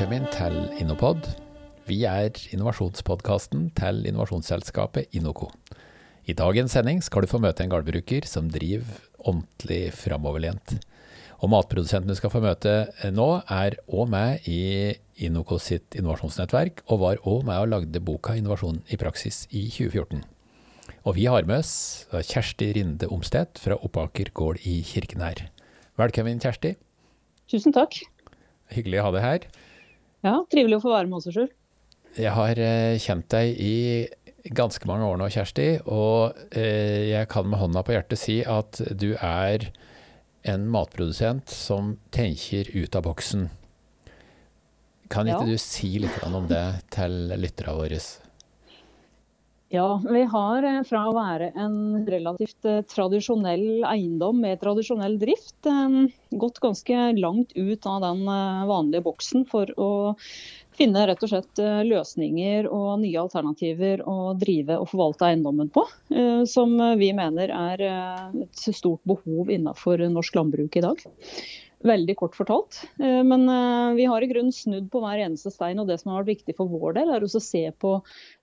Velkommen til Innopod. Vi er innovasjonspodkasten til innovasjonsselskapet Inoco. I dagens sending skal du få møte en gårdbruker som driver ordentlig framoverlent. Og matprodusenten du skal få møte nå, er òg med i Inoco sitt innovasjonsnettverk, og var òg med og lagde boka 'Innovasjon i praksis' i 2014. Og vi har med oss Kjersti Rinde Omstedt fra Oppaker gård i Kirkenær. Velkommen, Kjersti. Tusen takk. Hyggelig å ha deg her. Ja, trivelig å få være med også, Sjur. Jeg har eh, kjent deg i ganske mange år nå, Kjersti, og eh, jeg kan med hånda på hjertet si at du er en matprodusent som tenker ut av boksen. Kan ikke Ja. du si litt om det til lytterne våre? Ja, vi har eh, fra å være en relativt eh, tradisjonell eiendom med tradisjonell drift, eh, gått ganske langt ut av den vanlige boksen for å finne rett og slett løsninger og nye alternativer å drive og forvalte eiendommen på, som vi mener er et stort behov innenfor norsk landbruk i dag. Veldig kort fortalt. Eh, Men eh, vi har i grunnen snudd på hver eneste stein. Og det som har vært viktig for vår del, er å se på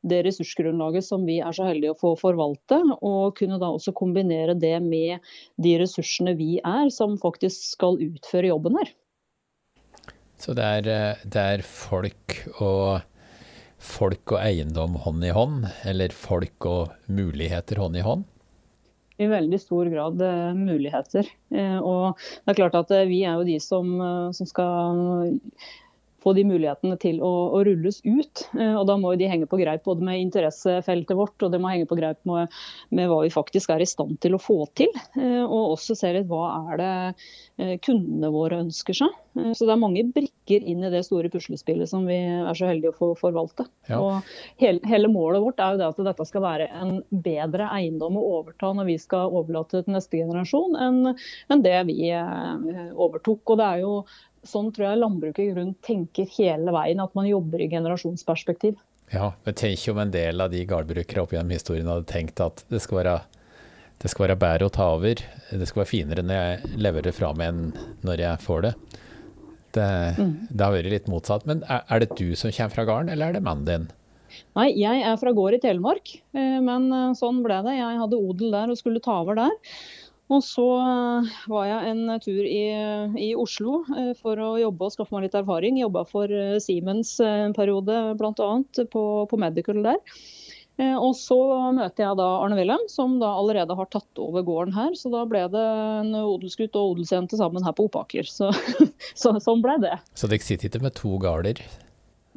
det ressursgrunnlaget som vi er så heldige å få forvalte. Og kunne da også kombinere det med de ressursene vi er, som faktisk skal utføre jobben her. Så det er, eh, det er folk og folk og eiendom hånd i hånd, eller folk og muligheter hånd i hånd? I veldig stor grad eh, muligheter. Eh, og det er klart at eh, vi er jo de som, som skal få de mulighetene til å, å rulles ut. Eh, og da må de henge på greip både med interessefeltet vårt, og det må henge på greip med, med hva vi faktisk er i stand til å få til. Eh, og også se litt hva er det eh, kundene våre ønsker seg. Så det er mange brikker inn i det store puslespillet som vi er så heldige å få forvalte. Ja. Og hele, hele målet vårt er jo det at dette skal være en bedre eiendom å overta når vi skal overlate til neste generasjon, enn enn det vi overtok. Og det er jo sånn tror jeg landbruket grunnen tenker hele veien, at man jobber i generasjonsperspektiv. Ja, men tenk om en del av de gårdbrukere opp gjennom historien hadde tenkt at det skal være det skal være bedre å ta over. Det skal være finere når jeg leverer det fra meg enn når jeg får det. Det, det har vært litt motsatt. Men er, er det du som kommer fra gården, eller er det mannen din? Nei, jeg er fra gård i Telemark, eh, men eh, sånn ble det. Jeg hadde odel der og skulle ta over der. Og så eh, var jeg en tur i, i Oslo eh, for å jobbe og skaffe meg litt erfaring. Jobba for eh, Siemens en periode bl.a. På, på Medical der. Og så møter jeg da Arne Wilhelm, som da allerede har tatt over gården her. Så da ble det en odelsgutt og odelsjente sammen her på Opaker. Så, så sånn ble det. Så dere sitter ikke med to gårder?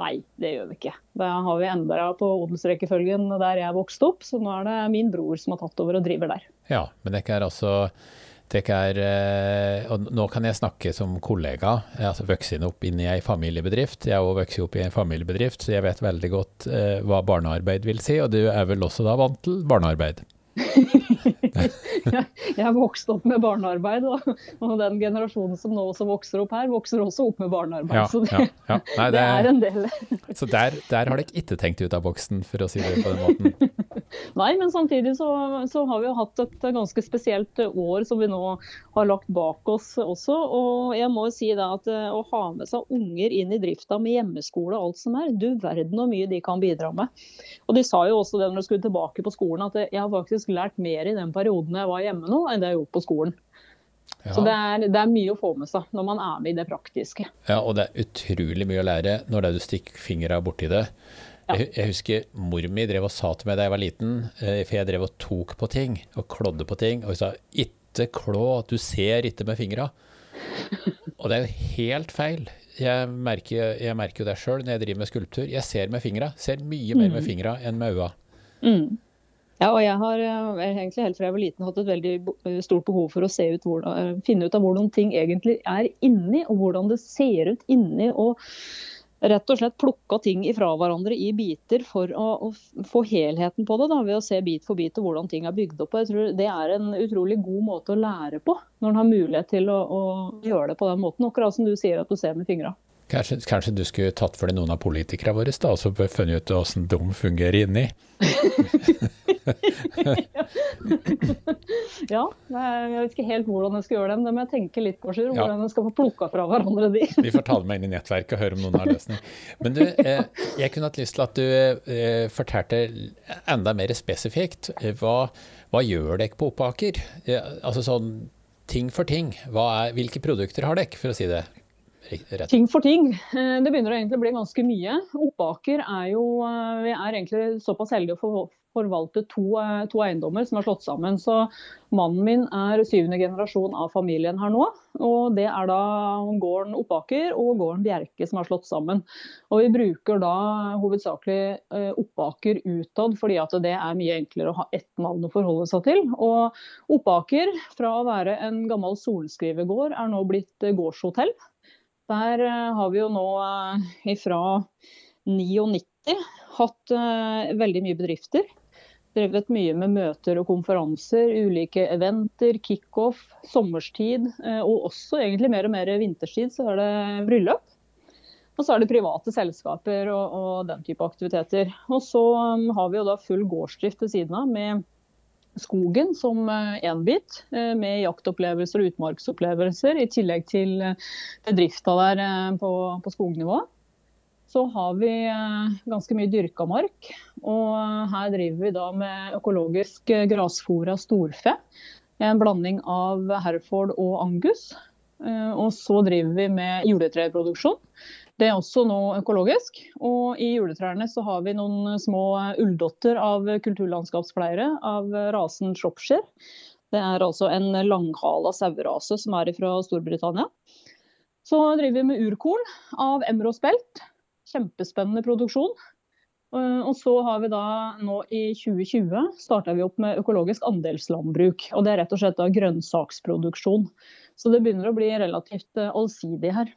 Nei, det gjør vi ikke. Da har vi endra på odelsrekkefølgen der jeg vokste opp, så nå er det min bror som har tatt over og driver der. Ja, men dere er altså dere er, eh, og nå kan jeg snakke som kollega. Jeg har altså vokst opp inn i ei familiebedrift. Jeg har også vokst opp i en familiebedrift, så jeg vet veldig godt eh, hva barnearbeid vil si. Og du er vel også da vant til barnearbeid? Jeg, jeg vokste opp med barnearbeid, og, og den generasjonen som nå også vokser opp her, vokser også opp med barnearbeid. Ja, så det, ja. Nei, det er en del. Så der, der har dere ikke tenkt ut av boksen, for å si det på den måten. Nei, men samtidig så, så har vi jo hatt et ganske spesielt år som vi nå har lagt bak oss også. Og jeg må jo si da at eh, å ha med seg unger inn i drifta med hjemmeskole og alt som er, du verden hvor mye de kan bidra med. Og de sa jo også det når de skulle tilbake på skolen, at jeg har faktisk lært mer i den perioden jeg var hjemme nå, enn det jeg gjorde på skolen. Så det er, det er mye å få med seg når man er med i det praktiske. ja, og det er utrolig mye å lære når det er du stikker fingra borti det. Ja. Jeg, jeg husker mor mi drev og sa til meg da jeg var liten, eh, for jeg drev og tok på ting og klådde på ting, og hun sa 'ikke klå, du ser ikke med fingra'. Og det er jo helt feil. Jeg merker, jeg merker jo det sjøl når jeg driver med skulptur. Jeg ser med fingra. Ser mye mer med fingra enn med øya. Mm. Ja, og jeg har eh, egentlig helt fra jeg var liten hatt et veldig eh, stort behov for å se ut hvordan, eh, finne ut av hvordan ting egentlig er inni, og hvordan det ser ut inni. og Rett og slett plukka ting ifra hverandre i biter for å, å få helheten på det. Da, ved å se bit for bit og hvordan ting er bygd opp. Og jeg tror Det er en utrolig god måte å lære på, når en har mulighet til å, å gjøre det på den måten. Akkurat som du sier at du ser med fingra. Kanskje, kanskje du skulle tatt for deg noen av politikerne våre da, og så funnet ut hvordan de fungerer inni? ja, jeg vet ikke helt hvordan jeg skal gjøre dem. Det må jeg tenke litt på, Sjur. Hvordan jeg skal få plukka fra hverandre de. Vi får ta det med inn i nettverket og høre om noen har løsning. Men du, eh, jeg kunne hatt lyst til at du eh, fortalte enda mer spesifikt. Hva, hva gjør dere på Oppaker? Altså sånn ting for ting. Er, hvilke produkter har dere, for å si det Rett. Ting for ting. Det begynner å bli ganske mye. Oppaker er jo Vi er egentlig såpass heldige å få forvalte to, eh, to, eiendommer som er slått sammen. Så mannen min er syvende generasjon av familien her nå. Og det er da gården Oppaker og gården Bjerke som er slått sammen. Og vi bruker da hovedsakelig eh, Oppaker utad, fordi at det er mye enklere å ha ett navn å forholde seg til. Og Oppaker, fra å være en gammel solskrivergård, er nå blitt eh, gårdshotell. Der har vi jo nå ifra 99 hatt veldig mye bedrifter drevet mye med møter og konferanser, ulike eventer, kickoff, sommerstid. Eh, og også egentlig mer og mer vinterstid så er det bryllup. Og så er det private selskaper og, og den type aktiviteter. Og så um, har vi jo da full gårdsdrift ved siden av med skogen som én eh, bit, eh, med jaktopplevelser og utmarksopplevelser, i tillegg til, bedrifta der på, på skognivå. Så har vi eh, ganske mye dyrka mark. Og eh, her driver vi da med økologisk eh, av storfe. En blanding av Herford og Angus. Og så driver vi med juletreproduksjon. Det er også nå økologisk. Og i juletrærne så har vi noen små ulldotter av kulturlandskapspleiere av rasen Shropshire. Det er altså en langhala sauerase som er fra Storbritannia. Så driver vi med urkorn av Emros Belt. Kjempespennende produksjon. Eh, og så har vi da nå i 2020 starta vi opp med økologisk andelslandbruk. Og det er rett og slett da grønnsaksproduksjon. Så det begynner å bli relativt eh, allsidig her.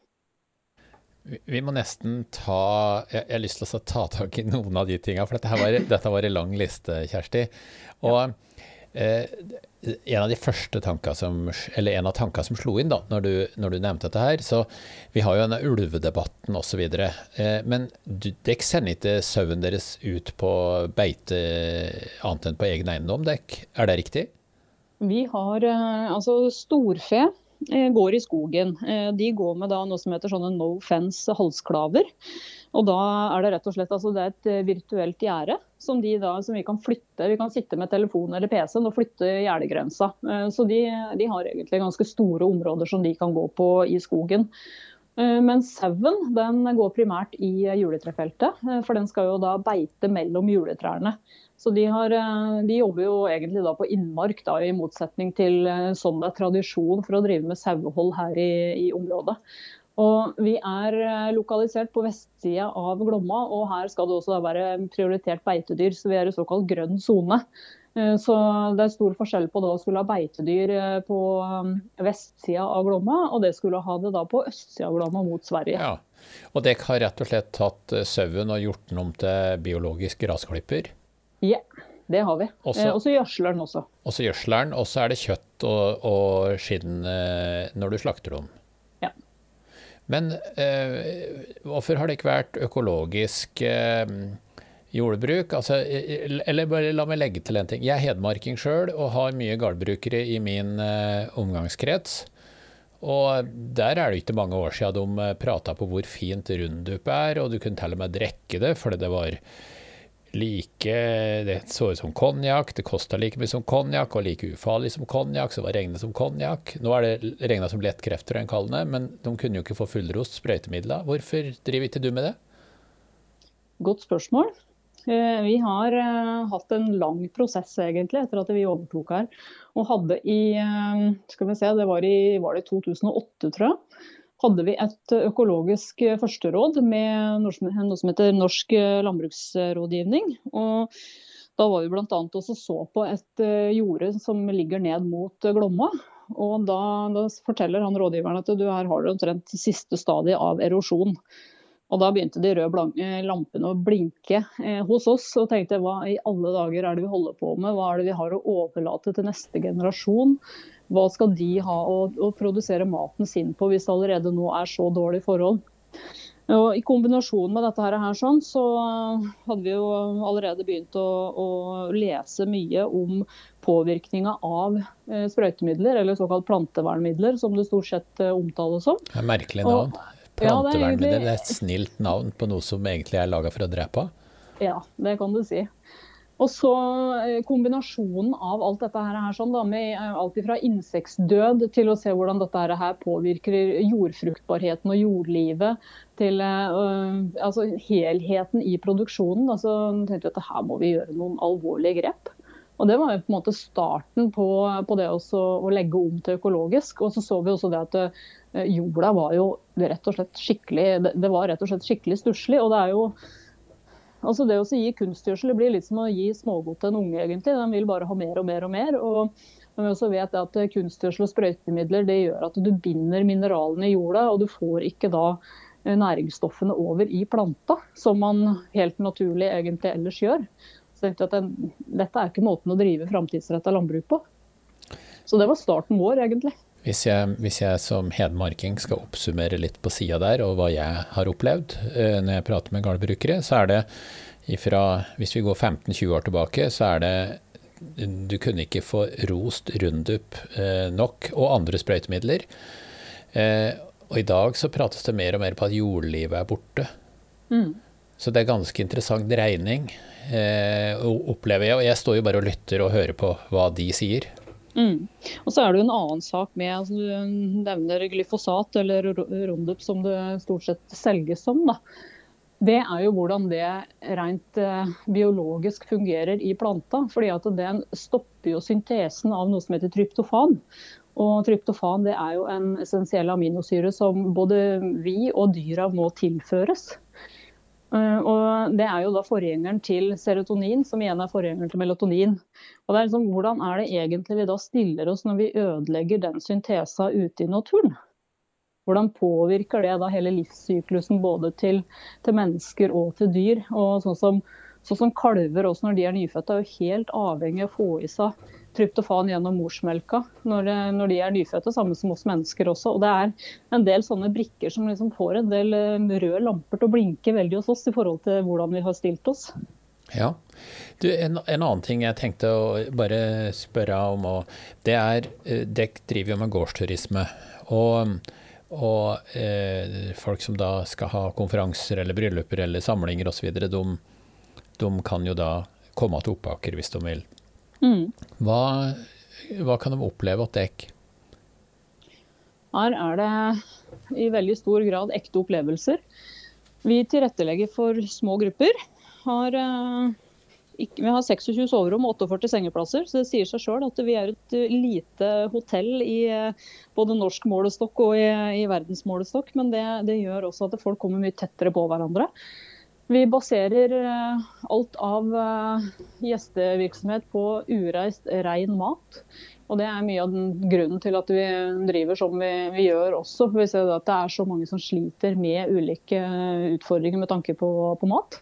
Vi må nesten ta Jeg har lyst til å ta tak i noen av de tinga, for dette, var, dette var en lang liste, Kjersti. Og ja. Eh, en av de første tankene som, eller en av tankene som slo inn da, når du, når du, nevnte dette her, så vi har jo denne ulvedebatten osv. Eh, men dere sender ikke sauen deres ut på beite annet enn på egen eiendom, dek. er det riktig? Vi har eh, altså storfe eh, går i skogen. De går med noe som heter sånne no fence halsklaver. Og da er det rett og slett altså det er et virtuelt gjerde som, som, vi kan flytte. Vi kan sitte med telefon eller PC-en og flytte gjerdegrensa. Eh, så de, de, har egentlig ganske store områder som de kan gå på i skogen. Eh, men sauen går primært i juletrefeltet, for den skal jo da beite mellom juletrærne. Så de, har, de jobber jo egentlig da på innmark, da, i motsetning til sånn det er tradisjon for å drive med sauehold her i, i området. Og vi er eh, lokalisert på vestsida av Glomma, og her skal det også være prioritert beitedyr. Så vi er i såkalt grønn sone. Eh, så det er stor forskjell på å skulle ha beitedyr eh, på vestsida av Glomma, og det skulle ha det da på østsida av Glomma mot Sverige. Ja. Og dere har rett og slett tatt sauen og gjort den om til biologisk gressklipper? Ja, det har vi. Og så gjødsler den også. Og så gjødsler den, og så er det kjøtt og, og skinn når du slakter dem? Men eh, hvorfor har det ikke vært økologisk eh, jordbruk? Altså, eller bare la meg legge til en ting. Jeg er hedmarking sjøl og har mye gårdbrukere i min eh, omgangskrets. Og der er det ikke mange år siden de prata på hvor fint Rundup er, og du kunne til og med drikke det fordi det var like Det så ut som konjakk, det kosta like mye som konjakk og like ufarlig som konjakk, så var regnet som konjakk. Nå er det regna som lettkreft, tror jeg en kaller det, men de kunne jo ikke få fullrost sprøytemidler. Hvorfor driver ikke du med det? Godt spørsmål. Eh, vi har eh, hatt en lang prosess egentlig etter at vi overtok her. Og hadde i eh, skal vi se, det var i, var det 2008, tror jeg hadde vi et økologisk førsteråd med noe som heter Norsk landbruksrådgivning. Og da var vi bl.a. også så på et eh, jorde som ligger ned mot Glomma. Og da, da forteller han rådgiveren at du her har du omtrent siste stadiet av erosjon. Og da begynte de røde eh, lampene å blinke eh, hos oss. Og tenkte hva i alle dager er det vi holder på med? Hva er det vi har å overlate til neste generasjon? Hva skal de ha å, å, produsere maten sin på hvis det allerede nå er så dårlige forhold? Og I kombinasjon med dette her, sånn, så hadde vi jo allerede begynt å, å lese mye om påvirkninga av eh, sprøytemidler, eller såkalt plantevernmidler, som det stort sett eh, omtales som. Det er merkelig navn. Plantevernmidler, det er et snilt navn på noe som egentlig er laga for å drepe? Ja, det kan du si. Og så eh, kombinasjonen av alt dette her, sånn, da, med eh, alt fra insektdød til å se hvordan dette her påvirker jordfruktbarheten og jordlivet, til uh, altså helheten i produksjonen. Altså, tenkte vi at her må vi gjøre noen alvorlige grep. Og Det var jo på en måte starten på, på det også, å legge om til økologisk. Og så så vi også det at jorda var jo rett og slett skikkelig det, var rett og slett skikkelig stusslig. Altså det å gi kunstgjødsel blir litt som å gi smågodt til en unge, egentlig. Den vil bare ha mer og mer og mer. og men vi også vet at Kunstgjødsel og sprøytemidler det gjør at du binder mineralene i jorda, og du får ikke da eh, næringsstoffene over i planta, som man helt naturlig egentlig ellers gjør. Så jeg at den, Dette er ikke måten å drive framtidsretta landbruk på. Så det var starten vår, egentlig. Hvis jeg, hvis jeg, som hedmarking skal oppsummere litt på sida der, og hva jeg har opplevd eh, når jeg prater med gårdbrukere, så er det ifra Hvis vi går 15-20 år tilbake, så er det Du kunne ikke få rost Rundup eh, nok, og andre sprøytemidler. Eh, og i dag så prates det mer og mer på at jordlivet er borte. Mm. Så det er ganske interessant regning, opplever jeg. Og jeg står jo bare og lytter og hører på hva de sier. Mm. Og så er det jo en annen sak med, altså Du nevner glyfosat, eller Roundup, som det stort sett selges som. da. Det er jo hvordan det rent eh, biologisk fungerer i planta. fordi at Den stopper jo syntesen av noe som heter tryptofan. Og Tryptofan det er jo en essensiell aminosyre som både vi og dyra må tilføres. Eh, og Det er jo da forgjengeren til serotonin, som igjen er forgjengeren til melatonin. Og det er liksom, Hvordan er det egentlig vi da stiller oss når vi ødelegger den syntesa ute i naturen? Hvordan påvirker det da hele livssyklusen både til, til mennesker og til dyr? Og sånn som, sånn som kalver også når de er nyfødte, er jo helt avhengig av å få i seg tryptofan gjennom morsmelka når, når, de er nyfødte, samme som oss mennesker også. Og det er en del sånne brikker som liksom får en del eh, røde lamper til å blinke veldig hos oss i forhold til hvordan vi har stilt oss. Ja. Du, en, en, annen ting jeg tenkte å bare spørre om, det er eh, Dere driver jo med gårdsturisme. Og, og eh, folk som da skal ha konferanser eller brylluper eller samlinger osv., de, de kan jo da komme til Oppaker hvis de vil. Mm. Hva, hva, kan de oppleve hos dere? Her er det i veldig stor grad ekte opplevelser. Vi tilrettelegger for små grupper. Har, eh, vi har 26 soverom og 48 sengeplasser, så det sier seg sjøl at vi er et lite hotell i eh, både norsk målestokk og i, i verdensmålestokk. Men det, det, gjør også at folk kommer mye tettere på hverandre. Vi baserer eh, alt av eh, gjestevirksomhet på ureist, ren mat. Og Det er mye av grunnen til at vi driver som vi, vi gjør også. For vi ser at det er så mange som sliter med ulike utfordringer med tanke på, på mat.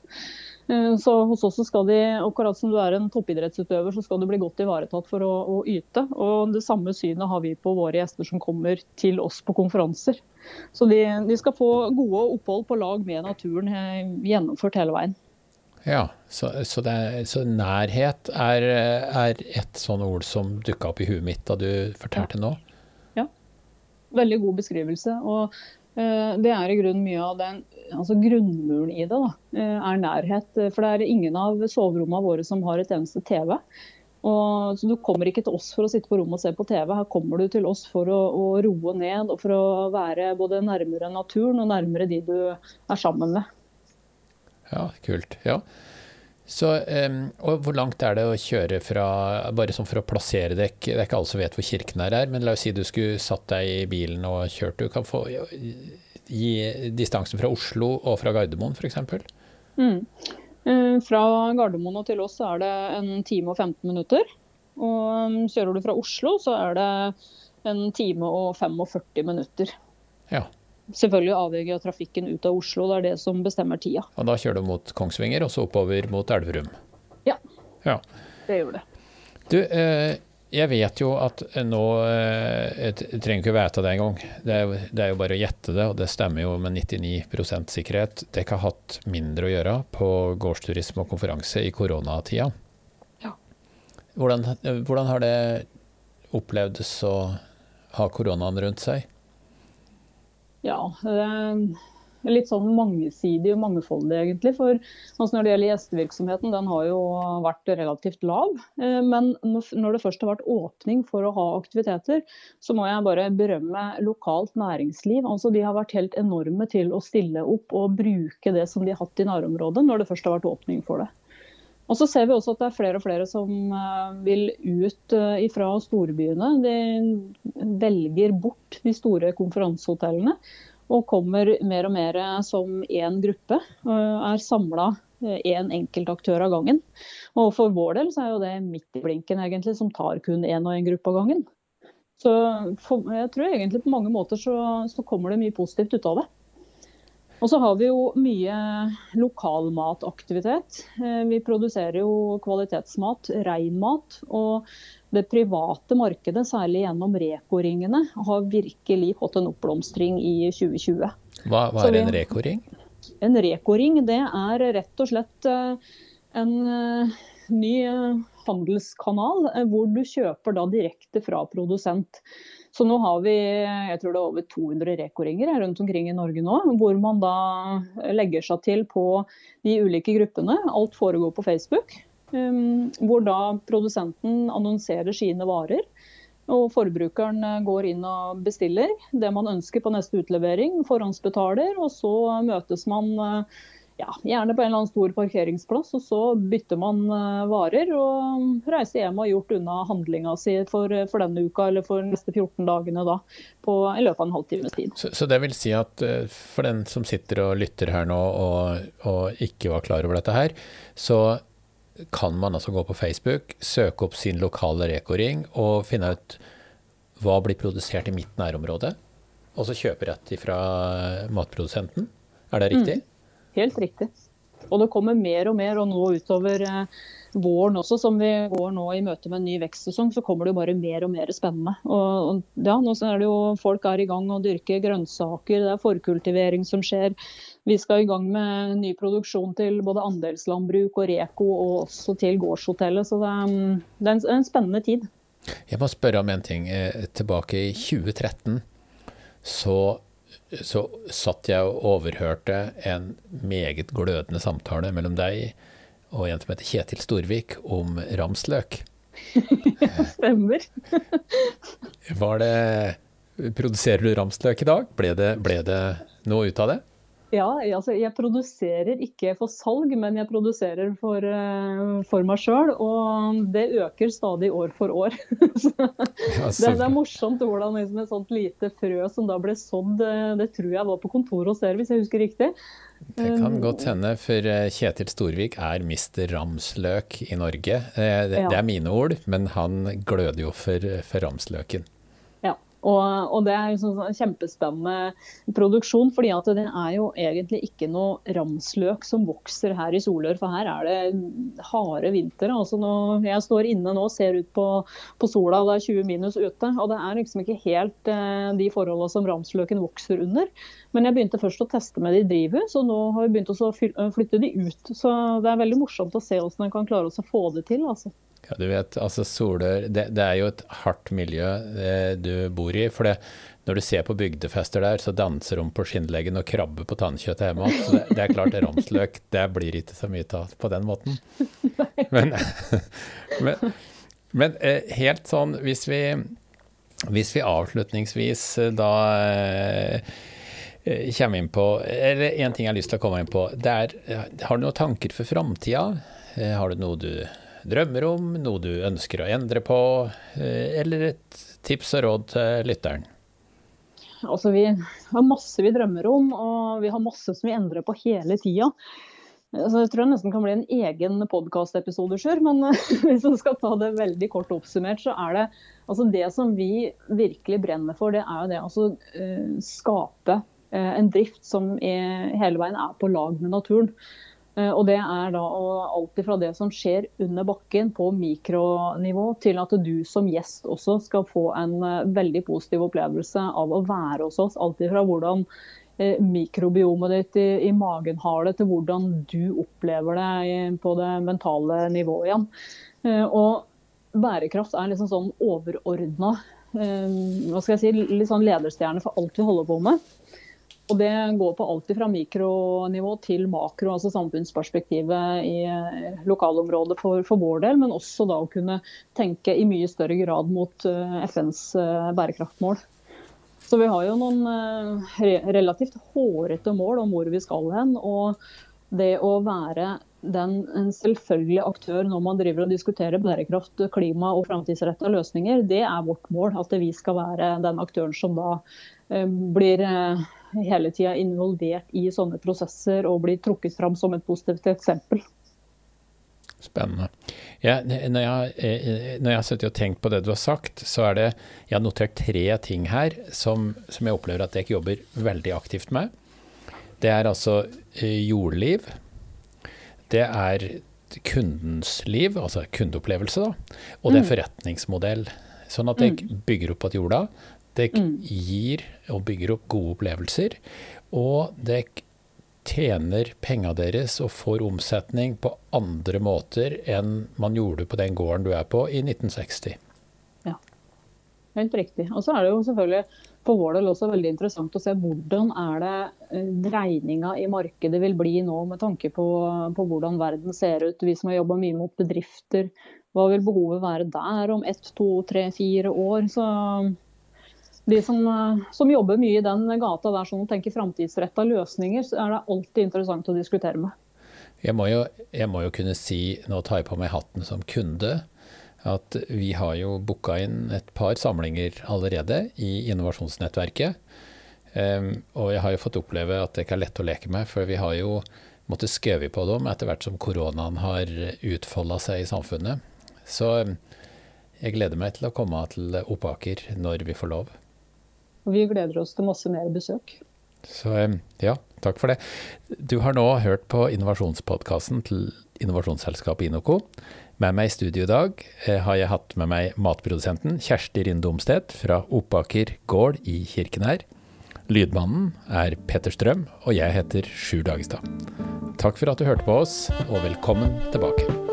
Eh, så hos oss skal de, akkurat som du er en toppidrettsutøver, så skal du bli godt ivaretatt for å, å yte. Og Det samme synet har vi på våre gjester som kommer til oss på konferanser. Så de, de skal få gode opphold på lag med naturen eh, gjennomført hele veien. Ja, så, så, er, så nærhet er, er, et sånn ord som dukka opp i huet mitt da du fortalte ja. nå? Ja, veldig god beskrivelse. Og uh, det er i grunnen mye av den altså grunnmuren i det, da, uh, er nærhet. For det er ingen av soverommene våre som har et eneste TV. Og, så Du kommer ikke til oss for å sitte på rommet og se på TV, her kommer du til oss for å, å roe ned og for å være både nærmere naturen og nærmere de du er sammen med. Ja, kult. Ja. Så, um, og Hvor langt er det å kjøre fra, bare sånn for å plassere deg, det er ikke alle som vet hvor kirken er her, men la oss si du skulle satt deg i bilen og kjørt. Du kan få gi distansen fra Oslo og fra Gardermoen f.eks.? Mm. Eh, fra Gardermoen og til oss er det en time og 15 minutter. Og um, kjører du fra Oslo, så er det en time og 45 minutter. Ja. Selvfølgelig avhengig av trafikken ut av Oslo, det er det som bestemmer tida. Og da kjører du mot Kongsvinger og så oppover mot Elverum? Ja, ja. det gjør det. Du, eh, jeg vet jo at nå Jeg trenger ikke vite det engang. Det, er, det er jo bare å gjette det, og det stemmer jo med 99% sikkerhet. Dere har hatt mindre å gjøre på gårdsturisme og konferanse i koronatida. Ja. Hvordan, hvordan har det opplevdes å ha koronaen rundt seg? Ja, det litt sånn mangesidig og mangefoldig, egentlig. For altså når det gjelder gjestevirksomheten, den har jo vært relativt lav. Eh, men når det først har vært åpning for å ha aktiviteter, så må jeg bare berømme lokalt næringsliv. Altså De har vært helt enorme til å stille opp og bruke det som de har hatt i nærområdet, når det først har vært åpning for det. Og så ser vi også at det er flere og flere som eh, vil ut eh, fra storbyene. De velger bort de store konferansehotellene og kommer mer og mer som én gruppe. Er samla én en enkeltaktør av gangen. Og for vår del så er jo det midt i blinken egentlig, som tar kun én og én gruppe av gangen. Så for, jeg tror egentlig på mange måter så, så kommer det mye positivt ut av det. Og så har vi jo mye lokalmataktivitet. Eh, vi produserer jo kvalitetsmat, rein mat. Og det private markedet, særlig gjennom Reko-ringene, har virkelig fått en oppblomstring i 2020. Hva, hva er en Reko-ring? En Reko-ring det er rett og slett eh, en eh, ny handelskanal hvor du kjøper da direkte fra produsent. Så nå har vi jeg tror det er over 200 Reko-ringer rundt omkring i Norge nå, hvor man da legger seg til på de ulike gruppene. Alt foregår på Facebook. Um, hvor da produsenten annonserer sine varer. Og forbrukeren går inn og bestiller det man ønsker på neste utlevering, forhåndsbetaler, og så møtes man ja, gjerne på en eller annen stor parkeringsplass, og så bytter man uh, varer og reiser hjem og har gjort unna handlinga si for, for, denne uka eller for de neste 14 dagene da, på, i løpet av en halvtimes tid. Så, så, det vil si at for den som sitter og lytter her nå og, og ikke var klar over dette her, så kan man altså gå på Facebook, søke opp sin lokale Reko-ring og finne ut hva blir produsert i mitt nærområde, og så kjøpe rett ifra matprodusenten. Er det riktig? Mm. Helt riktig. Og det kommer mer og mer, og nå utover eh, våren også, som vi går nå i møte med en ny vekstsesong, så kommer det jo bare mer og mer spennende. Og, og ja, nå er det jo Folk er i gang og dyrker grønnsaker, det er forkultivering som skjer. Vi skal i gang med ny produksjon til både andelslandbruk og Reko, og også til gårdshotellet. Så det er, det er en, en spennende tid. Jeg må spørre om en ting. Eh, tilbake i 2013 så så satt jeg og overhørte en meget glødende samtale mellom deg og en som heter Kjetil Storvik om ramsløk. Stemmer. Var det Produserer du ramsløk i dag? Ble det, ble det noe ut av det? Ja, altså jeg produserer ikke for salg, men jeg produserer for, uh, for meg sjøl. Og det øker stadig år for år. det, det, er morsomt hvordan liksom et sånt lite frø som da ble sådd, eh, det tror jeg var på kontoret hos dere, hvis jeg husker riktig. Det kan um, godt hende, for eh, Kjetil Storvik er Mr. Ramsløk i Norge. Det, det er mine ord, men han gløder jo for, for ramsløken. Og, og, det er jo sånn kjempespennende produksjon, fordi at det er jo egentlig ikke noe ramsløk som vokser her i Solør, for her er det harde vintre. Altså jeg står inne nå og ser ut på, på, sola, det er 20 minus ute. Og det er liksom ikke helt eh, de forholdene som ramsløken vokser under. Men jeg begynte først å teste med de i drivhus, og nå har vi begynt å flytte de ut. Så det er veldig morsomt å se hvordan en kan klare å få det til. altså. Ja, du vet, altså Solør det, det, er jo et hardt miljø eh, du bor i. for det, Når du ser på bygdefester der, så danser de på skinnleggen og krabber på tannkjøttet hjemme. Så det, det er klart, ramsløk det blir ikke så mye av på den måten. Men, men, men eh, helt sånn, hvis vi, hvis vi avslutningsvis eh, da kommer inn på Eller en ting jeg har lyst til å komme inn på. det er, Har du noen tanker for framtida? Har du noe du drømmer om, noe du ønsker å endre på, eh, eller et tips og råd til lytteren? Altså, vi har masse vi drømmer om, og vi har masse som vi endrer på hele tida. Så jeg tror det nesten kan bli en egen podkastepisode, men hvis vi skal ta det veldig kort oppsummert, så er det altså det som vi virkelig brenner for, det er jo det å altså, skape eh, en drift som hele veien er på lag med naturen. Eh, og det er da alt fra det som skjer under bakken på mikronivå, til at du som gjest også skal få en eh, veldig positiv opplevelse av å være hos oss. Alt fra hvordan eh, mikrobiomet ditt i, i, magen har det, til hvordan du opplever det på det mentale nivået igjen. Og bærekraft er liksom sånn overordna hva skal jeg si, litt sånn lederstjerne for alt vi holder på med. Og det går på alt fra mikronivå til makro, altså samfunnsperspektivet i eh, lokalområdet for, for, vår del, men også da å kunne tenke i mye større grad mot eh, FNs eh, bærekraftmål. Så vi har jo noen relativt hårete mål om hvor vi skal hen. Og det å være den, en selvfølgelig aktør når man driver og diskuterer bærekraft, klima og framtidsretta løsninger, det er vårt mål. At vi skal være den aktøren som da blir hele tida involvert i sånne prosesser og blir trukket fram som et positivt eksempel. Spennende. Ja, når, jeg, eh, når jeg har sittet og tenkt på det du har sagt, så er det Jeg har notert tre ting her som, som jeg opplever at jeg ikke jobber veldig aktivt med. Det er altså eh, jordliv. Det er kundens liv, altså kundeopplevelse, da. Og det er mm. forretningsmodell. Sånn at jeg mm. bygger opp at jorda. Det mm. gir og bygger opp gode opplevelser, og det tjener penga deres og får omsetning på andre måter enn man gjorde på den gården du er på i 1960. Ja, helt riktig. Og så er det jo selvfølgelig for vår del også veldig interessant å se hvordan er det eh, dreininga i markedet vil bli nå, med tanke på, på hvordan verden ser ut. Vi som har jobba mye mot bedrifter, hva vil behovet være der om ett, to, tre, fire år? Så de som, eh, som, jobber mye i den gata der som tenker framtidsretta løsninger, så er det alltid interessant å diskutere med. Jeg må, jo, jeg må jo kunne si, nå tar jeg på meg hatten som kunde, at vi har jo booka inn et par samlinger allerede i innovasjonsnettverket. Um, og jeg har jo fått oppleve at det ikke er lett å leke med, for vi har jo måttet skøve på dem etter hvert som koronaen har utfolda seg i samfunnet. Så um, jeg gleder meg til å komme til Opaker når vi får lov. Og vi gleder oss til masse mer besøk. Så ja, takk for det. Du har nå hørt på innovasjonspodkasten til innovasjonsselskapet Inoco. Med meg i studio i dag eh, har jeg hatt med meg matprodusenten Kjersti Rinde Omstedt fra Opaker gård i Kirkenær. Lydmannen er Petter Strøm, og jeg heter Sjur Dagestad. Takk for at du hørte på oss, og velkommen tilbake.